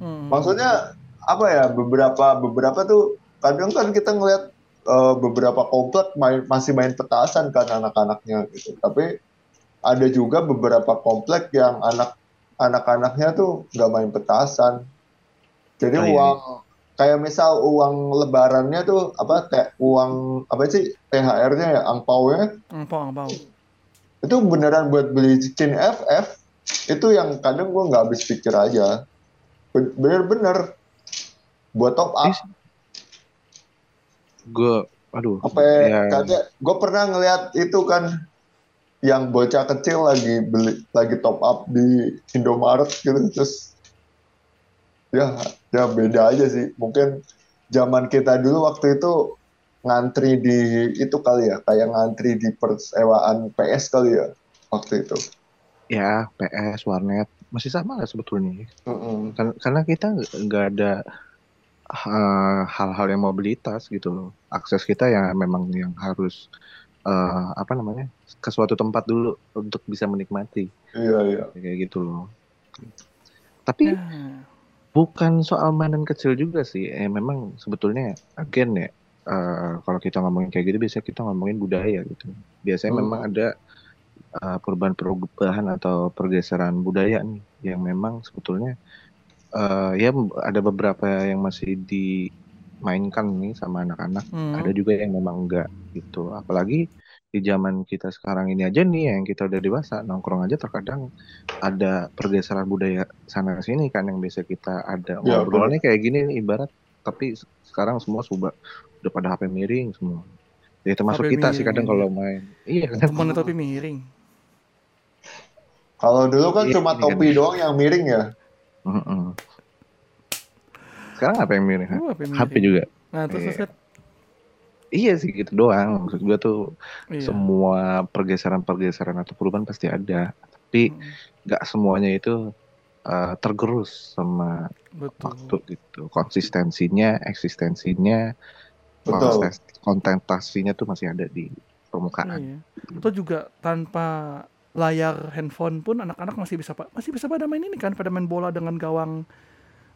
Hmm. Maksudnya apa ya? Beberapa beberapa tuh kadang kan kita ngeliat eh, beberapa komplek main, masih main petasan kan anak-anaknya gitu. Tapi ada juga beberapa komplek yang anak anak-anaknya tuh nggak main petasan. Jadi Oh, iya, uang kayak misal uang lebarannya tuh apa kayak uang apa sih THR-nya ya angpaunya Angpau, angpau. Itu beneran buat beli skin FF itu yang kadang gua nggak habis pikir aja. Ben- bener-bener. Buat top up. Gue, aduh, apa ya. kayak gue pernah ngeliat itu kan yang bocah kecil lagi beli lagi top up di Indomaret gitu terus ya ya beda aja sih. Mungkin zaman kita dulu waktu itu ngantri di itu kali ya kayak ngantri di persewaan PS kali ya waktu itu ya PS, warnet masih sama lah sebetulnya. Kan- Karena kita nggak- ada eh, hal-hal yang mobilitas gitu loh. Akses kita ya memang yang harus eh, apa namanya ke suatu tempat dulu untuk bisa menikmati iya iya kayak gitu loh. Tapi Ya. bukan soal mainan kecil juga sih. Eh, memang sebetulnya again ya eh, kalau kita ngomongin kayak gitu biasanya kita ngomongin budaya gitu. Biasanya Hmm. memang ada eh, perubahan-perubahan atau pergeseran budaya nih yang memang sebetulnya eh, ya ada beberapa yang masih dimainkan nih sama anak-anak. Hmm. Ada juga yang memang enggak gitu. Apalagi di zaman kita sekarang ini aja nih yang kita udah dewasa nongkrong aja terkadang ada pergeseran budaya sana sini kan yang biasa kita ada Ya, ngobrolnya kayak gini ibarat tapi sekarang semua sudah udah pada HP miring semua. Ya termasuk HP kita sih kadang miring. kalau main. Iya kan. Temennya tapi miring. kalau dulu kan Iya, cuma ini kan. topi doang yang miring ya Heeh. Sekarang apa yang miring? Oh, HP miring. HP juga. Nah, terus Iya. Iya sih gitu doang. Maksud gua tuh iya. semua pergeseran-pergeseran atau perubahan pasti ada. Tapi Hmm, nggak semuanya itu uh, tergerus sama Betul. waktu gitu. Konsistensinya, eksistensinya, betul kontentasinya tuh masih ada di permukaan. Iya. Atau juga tanpa layar handphone pun anak-anak masih bisa masih bisa pada main ini kan, pada main bola dengan gawang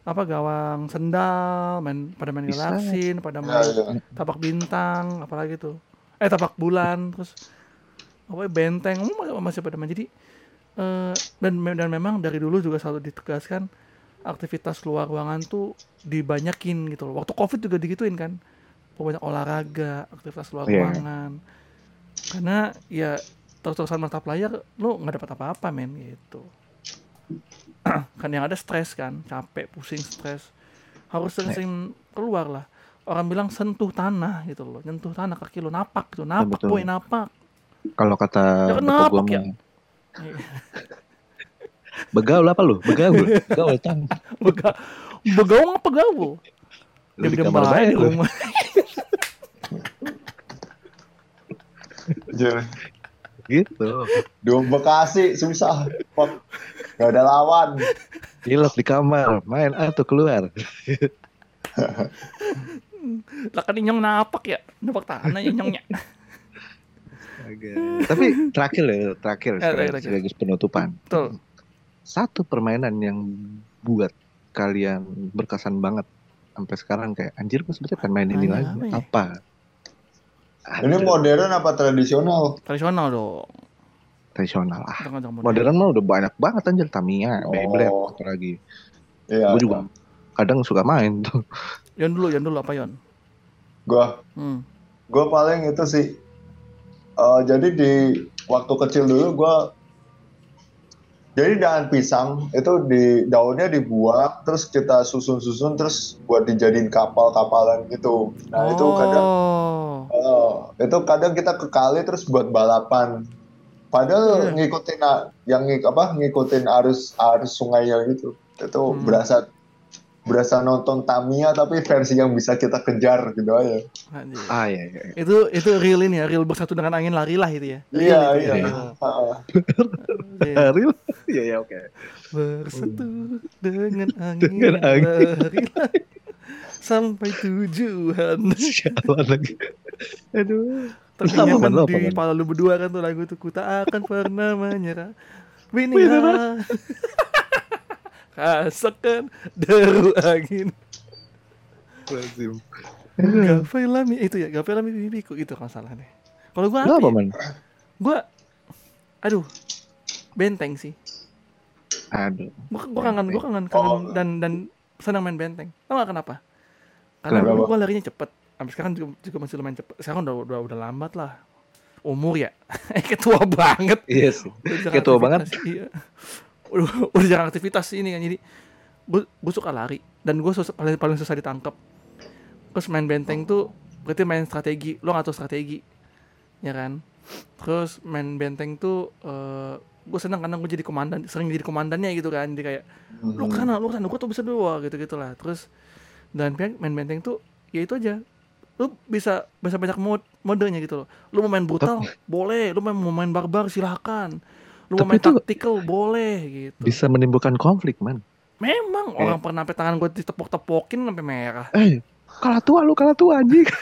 apa gawang sendal, main pada main galaksin, pada ya, main ya. tapak bintang, apalagi tuh. Eh tapak bulan, terus apa ya, benteng, masih- masih pada main. Jadi eh, dan dan memang dari dulu juga selalu ditegaskan aktivitas luar ruangan tuh dibanyakin gitu loh. Waktu Covid juga digituin kan. Banyak olahraga, aktivitas luar Iya. ruangan. Karena ya terus-terusan menatap layar lu nggak dapat apa-apa men gitu. kan yang ada stres kan, capek, pusing, stres. Harus sering-sering keluar lah. Orang bilang sentuh tanah gitu loh, nyentuh tanah kaki lu napak gitu, napak betul. boy napak. Kalau kata Ya kan napak ya. Begaul apa lu? Begaul. Begaul tang. Bega, begaung apa gaul? Lu Dia di kamar aja baik di rumah. Gitu. di Bekasi susah nggak ada lawan Gilap di kamar, main atau keluar. Lah kan inyong napak ya, napak tanah inyongnya. Agak. Tapi terakhir ya, terakhir Eh, terakhir. sebagai penutupan. Betul. Satu permainan yang buat kalian berkesan banget sampai sekarang kayak anjir gue sebetulnya pengen main ini lagi. apa ya? Apa? ini modern apa tradisional Tradisional dong. tradisional ah. Modern mah udah banyak banget anjir Tamiya, Oh. Beyblade apalagi. Iya. Gue juga kadang suka main tuh. Yon dulu, Yon dulu apa Yon? Gua Hmm. gue paling itu sih. Eh, jadi di waktu kecil dulu gue jadi daun pisang itu di daunnya dibuang terus kita susun-susun terus buat dijadiin kapal-kapalan gitu. Nah itu kadang Oh. eh, itu kadang kita ke kali terus buat balapan. Padahal Iya. ngikutin yang apa ngikutin arus arus sungainya gitu. Itu Hmm. berasa berasa nonton Tamiya tapi versi yang bisa kita kejar gitu aja. Anjir. Ah iya iya. Itu itu real ini ya, real bersatu dengan angin larilah itu ya. Iya itu iya. ya. Heeh. Iya. Real. Iya ya oke. Bersetuh dengan angin, Dengan angin. lari-lari sampai tujuan. Sialan lagi. Aduh. Ternyata kan di kepala lu berdua kan tuh lagu tuh ku tak akan pernah menyerah. Menyerah. Rasakan deru angin. Lazim. Gapai lami itu ya, gapai lami mimpiku itu kalau salah deh. Kalau gua apa? apa ya? man? Gua aduh. Benteng sih. Aduh. Gua, gua kangen, gua kangen, kangen Oh. dan dan senang main benteng. Tahu gak kenapa? Karena Kenapa? gua larinya cepet. Sampai sekarang juga, juga masih lumayan cepet. Sekarang udah udah, udah lambat lah. Umur ya, Eh, ketua banget. Iya jarang Ketua banget. Iya. Udah, udah jarang aktivitas ini kan jadi gue gue suka lari dan gue susah, paling paling susah ditangkap. Terus main benteng tuh berarti main strategi. Lo ngatur strategi, ya kan? Terus main benteng tuh eh gue seneng karena gue jadi komandan, sering jadi komandannya gitu kan. Jadi kayak lu Hmm. kana lu kana gue tuh bisa dua gitu gitulah terus dan main benteng tuh ya itu aja lu bisa bisa banyak mod modenya gitu loh lu mau main brutal boleh lu mau main barbar silahkan lu Tapi main itu- tactical boleh gitu. Bisa menimbulkan konflik man. memang Eh. orang pernah sampai tangan gue ditepok-tepokin sampai merah. Eh, kalah tua lu kalah tua anjing.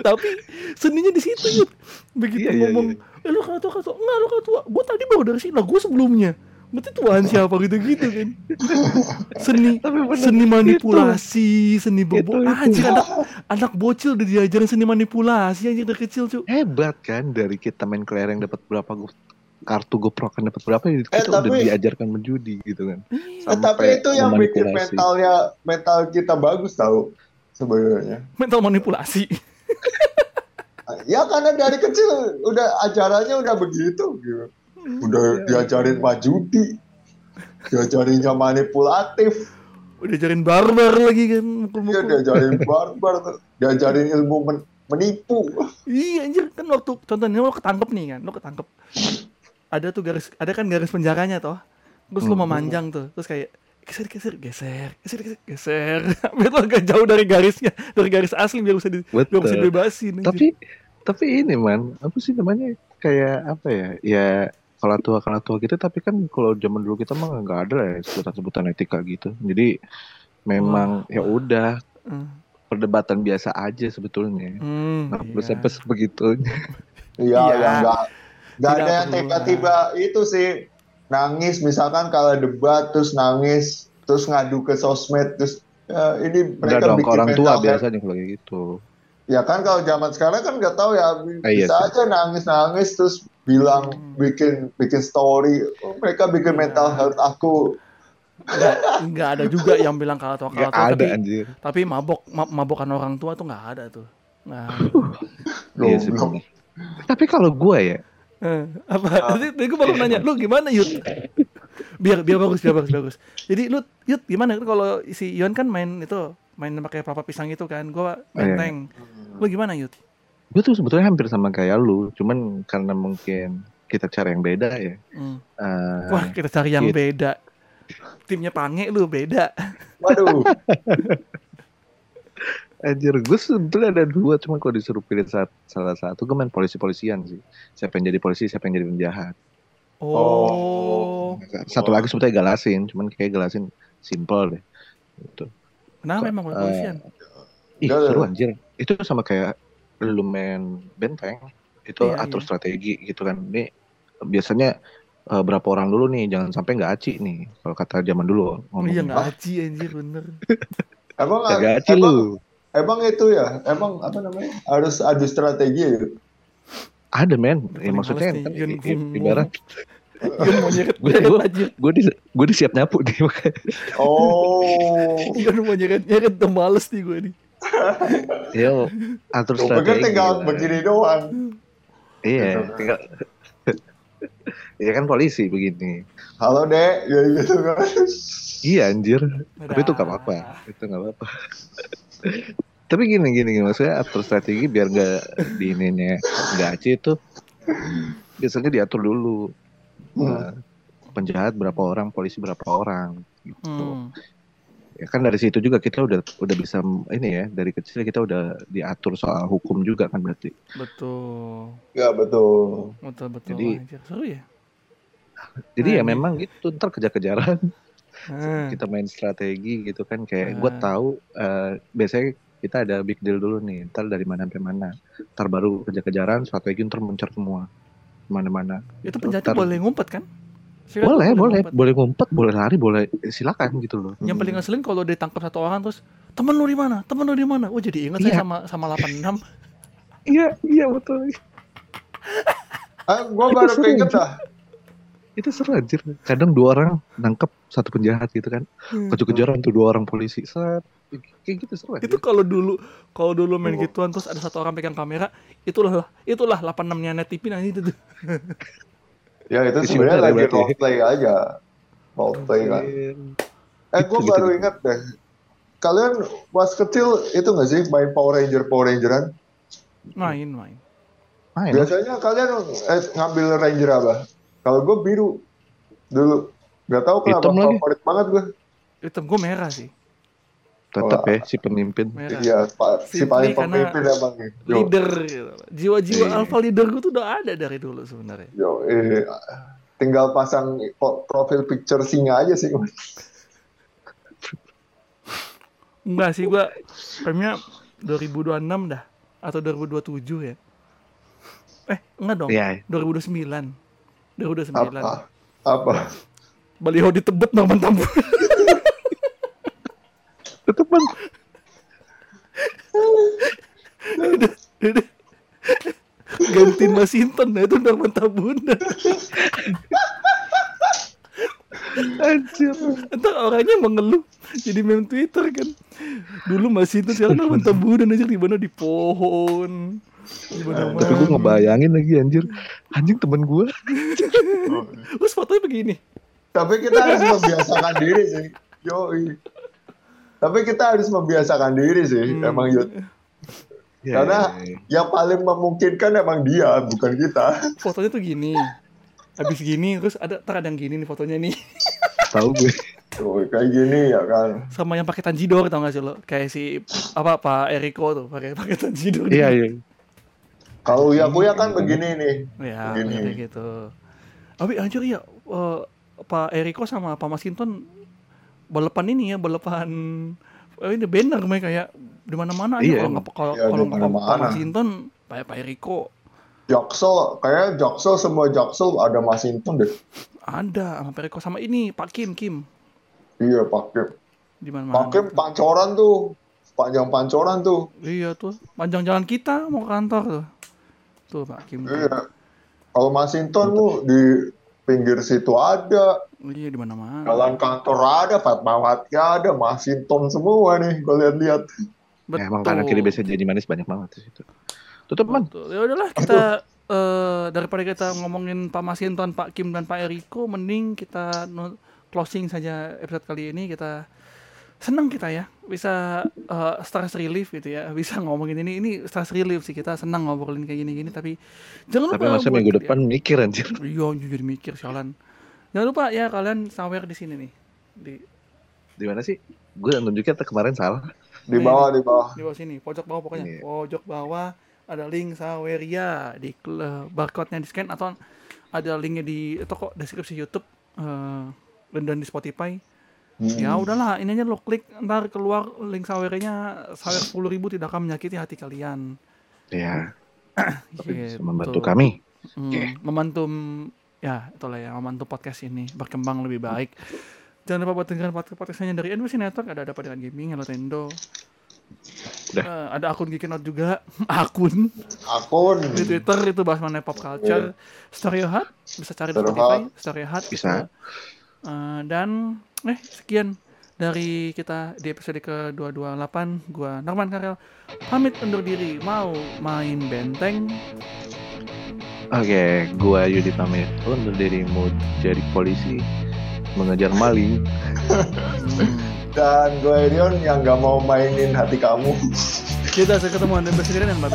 tapi seninya di situ begitu Iya, iya, ngomong eh lu kalau tua kalau tua. Enggak lu kalau tua. Gue tadi baru dari sini. Lah gue sebelumnya berarti tuan siapa gitu gitu kan seni Tapi bener, seni manipulasi seni Itu, bobo itu. anjir anak anak bocil udah diajarin seni manipulasi anjir dari kecil cu Hebat kan dari kita main kelereng dapat berapa go- kartu goprokan dapat berapa kita Eh, udah tapi- diajarkan menjudi gitu kan. Eh, tapi itu yang bikin mentalnya mental kita bagus tahu sebenarnya. mental manipulasi Ya karena dari kecil udah ajarannya udah begitu gitu. Udah diajarin majudi. Diajarinnya manipulatif. udah diajarin barbar lagi kan Dia mukul-mukul diajarin barbar, diajarin ilmu men- menipu. iya anjir kan waktu contohnya lo ketangkep nih kan lo ketangkep ada tuh garis ada kan garis penjaranya toh terus lo Hmm. memanjang tuh terus kayak geser geser geser geser geser geser biar lo agak jauh dari garisnya dari garis asli biar bisa di, biar bisa Betul. dibebasin anjir. Tapi tapi ini man, apa sih namanya kayak apa ya? Ya kalau tua kalau tua gitu tapi kan kalau zaman dulu kita mah nggak ada ya sebutan-sebutan etika gitu. Jadi memang ya udah Hmm. perdebatan biasa aja sebetulnya. Hmm, Nggak perlu iya. sampai sebegitunya. Iya, Iya. yang enggak enggak Tidak ada yang tiba-tiba itu sih nangis misalkan kalau debat terus nangis terus ngadu ke sosmed terus ya, ini Udah mereka dong ke bikin orang tua health. biasanya kalau kayak gitu. Ya kan kalau zaman sekarang kan nggak tahu ya Ah, iya bisa sih. aja nangis-nangis terus bilang Hmm. bikin bikin story Oh, mereka bikin Iya. mental health aku nggak nggak ada juga yang bilang kalau tua kalau Nggak tua ada tapi anjir. tapi mabok ma- mabokan orang tua tuh nggak ada tuh ada. Iya. Tapi kalau gue ya, Eh, apa tadi, tadi gue baru nanya lu gimana Yud biar biar bagus biar bagus bagus jadi lu Yud gimana kan kalau si Ion kan main itu main pakai pelapa pisang itu kan gua Iya. benteng lu gimana Yud gue tuh sebetulnya hampir sama kayak lu, cuman karena mungkin kita cara yang beda ya. Hmm. Eh, wah kita cari yang gitu. beda timnya pange lu beda Waduh, Anjir, gue sebetulnya ada dua, cuma kalau disuruh pilih saat, salah satu, gue main polisi-polisian sih. Siapa yang jadi polisi, siapa yang jadi penjahat. oh, Satu lagi sebetulnya galasin, cuman kayak galasin simple deh. Gitu. kenapa emang lu Eh, polisian Ih, seru anjir. Itu sama kayak lu main benteng, itu Iya, atur iya. strategi gitu kan. Ini biasanya eh, berapa orang dulu nih, jangan sampai nggak aci nih. Kalau kata zaman dulu ngomong. iya nggak aci anjir bener emang Nggak aci emang, lu. emang itu ya, emang apa namanya harus adu strategi ya. Ada men, ya, maksudnya kan ibarat mau nyeret gua- anjir gue di gue di siap nyapu nih. Oh, Ion mau nyeret nyeret udah males nih gue nih Yo, atur gue pikir strategi. tinggal lah. begini doang. Iya, Gitu. tinggal. Iya kan polisi begini. Halo dek, ya gitu kan. Iya anjir. Tapi itu gak apa-apa. Itu gak apa-apa. Tapi gini gini gini maksudnya atur strategi biar gak di ininya nggak aci itu biasanya diatur dulu. Hmm. Nah, penjahat berapa orang, polisi berapa orang gitu. Hmm. Ya kan dari situ juga kita udah udah bisa ini ya dari kecil kita udah diatur soal hukum juga kan berarti Betul. Ya betul. Betul betul. Jadi- Anjir, seru ya. jadi ya Nah, ini- memang gitu ntar kejar-kejaran Nah, kita main strategi gitu kan kayak gue Ah. tahu eh, biasanya kita ada big deal dulu nih ntar dari mana sampai mana ntar baru kejar-kejaran strategi ntar mencar semua mana-mana itu penjahatnya Ntar- boleh ngumpet kan? Tuh boleh boleh ngumpet. boleh ngumpet boleh lari boleh silakan gitu loh Yang paling ngeselin kalau ditangkap satu orang terus temen lu di mana? Temen lu di mana? Oh jadi ingat saya Iya. sama sama 86. iya iya betul Ah, gue Itu baru seru, keinget dah. itu seru anjir kadang dua orang nangkep satu penjahat gitu kan Hmm. kejar-kejaran tuh dua orang polisi set kayak gitu seru itu kalau dulu kalau dulu main Oh. gituan terus ada satu orang pegang kamera itulah itulah 86 nya net TV nanti itu tuh. Ya itu sebenarnya ya lagi berarti. roleplay aja. Roleplay kan. Eh gue Gitu, baru gitu. ingat deh. Kalian pas kecil itu nggak sih main Power Ranger Power Rangeran? main main main Biasanya kalian eh, ngambil Ranger apa? Kalau gue biru dulu. Gak tahu kenapa Hitam lagi. favorit banget gue. hitam gue merah sih tetap Wah. ya si pemimpin merah Iya, si paling pemimpin emang. Yo, leader gitu. jiwa-jiwa Iya. alpha leader gue tuh udah ada dari dulu sebenarnya yo, eh, tinggal pasang profil picture singa aja sih. enggak sih gue kayaknya 2026 dah atau 2027 ya eh enggak dong Iya. 2009 2009 Apa? Apa? baliho di tebet Norman Tambun tetap bang gantiin Masinton nah itu Norman Tambun anjir Entar orangnya mengeluh jadi meme Twitter kan. Dulu masih itu sekarang Norman Tambunan aja di mana di pohon. Di mana tapi gue ngebayangin lagi anjir anjing temen gue Terus fotonya begini. Tapi kita harus membiasakan diri sih. Yo, tapi kita harus membiasakan diri sih, Hmm. emang Yud. Ya, Karena- Yang paling memungkinkan emang dia, bukan kita. Fotonya tuh gini. Habis gini terus ada ntar ada yang gini nih fotonya nih tahu gue Tuh, kayak gini ya kan. sama yang pakai tanjidor tau gak sih lo kayak si apa Pak Eriko tuh pakai pakai tanjidor iya iya Kalau Uya Kuya kan begini nih. ya Begini. kayak gitu tapi anjir ya eh, Pak Eriko sama Pak Masinton balapan ini ya balapan eh, ini banner mereka ya di mana-mana aja Iya, kalau nggak kalau Iya, kalau nggak Pak mana-mana. Masinton Pak Pak Eriko Jaksel, kayak Jaksel semua Jaksel ada Masinton deh. ada sama Pak Eriko sama ini Pak Kim Kim Iya, pakai di mana-mana pakai pancoran tuh. Panjang pancoran tuh. iya tuh panjang jalan kita mau ke kantor tuh tuh Pak Kim Kim. Iya. Kalau Masinton tuh di pinggir situ ada, iya di mana-mana jalan kantor ada, Fatmawati ada, Masinton semua nih, gue lihat-lihat. Ya, emang kanan kiri biasa jadi manis banyak banget di situ tutup man Betul. Ya udahlah kita eh, daripada kita ngomongin Pak Masinton, Pak Kim dan Pak Eriko, mending kita closing saja episode kali ini. Kita senang kita ya bisa eh, stress relief gitu ya, bisa ngomongin ini. Ini stress relief sih kita senang ngobrolin kayak gini-gini. Tapi jangan tapi lupa masa buat minggu kalian- depan mikir anjir Iya, jadi mikir sialan. Jangan lupa ya kalian sawer di sini nih. Di di mana sih gue nunjuknya tuh kemarin salah Di bawah, di bawah. di bawah sini, pojok bawah pokoknya. Ini. Pojok bawah ada link Saweria di kl- barcode-nya di scan atau ada linknya di toko deskripsi YouTube eh, dan dan di Spotify. Hmm. Ya udahlah, ini aja lo klik ntar keluar link Sawerianya Sawer 10.000 tidak akan menyakiti hati kalian. ya tapi bisa Gitu. membantu kami Hmm, Oke. membantu ya itulah ya membantu podcast ini berkembang lebih baik. Jangan lupa buat dengerin podcast podcastnya dari NBC Network ada ada apa dengan gaming, Hello Tendo. Udah. Eh, ada akun Geekin Out juga, akun Akun. di Twitter itu bahas mengenai pop culture. Stereo Hut bisa cari di Stereo Spotify, Hut. Stereo Hut Bisa. Eh, dan eh sekian dari kita di episode ke-228 gua Norman Karel. Pamit undur diri. Mau main benteng? Oke gue Yudi pamit. Undur diri. Mau jadi polisi. Mengejar maling. Dan gue Erion yang gak mau mainin hati kamu. kita akan ketemu dan bersegera dan bye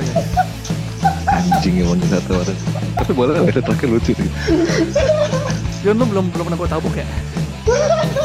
anjing yang mau satu orang. Tapi boleh ada terakhir lucu nih John lu belum belum pernah gue tabuk ya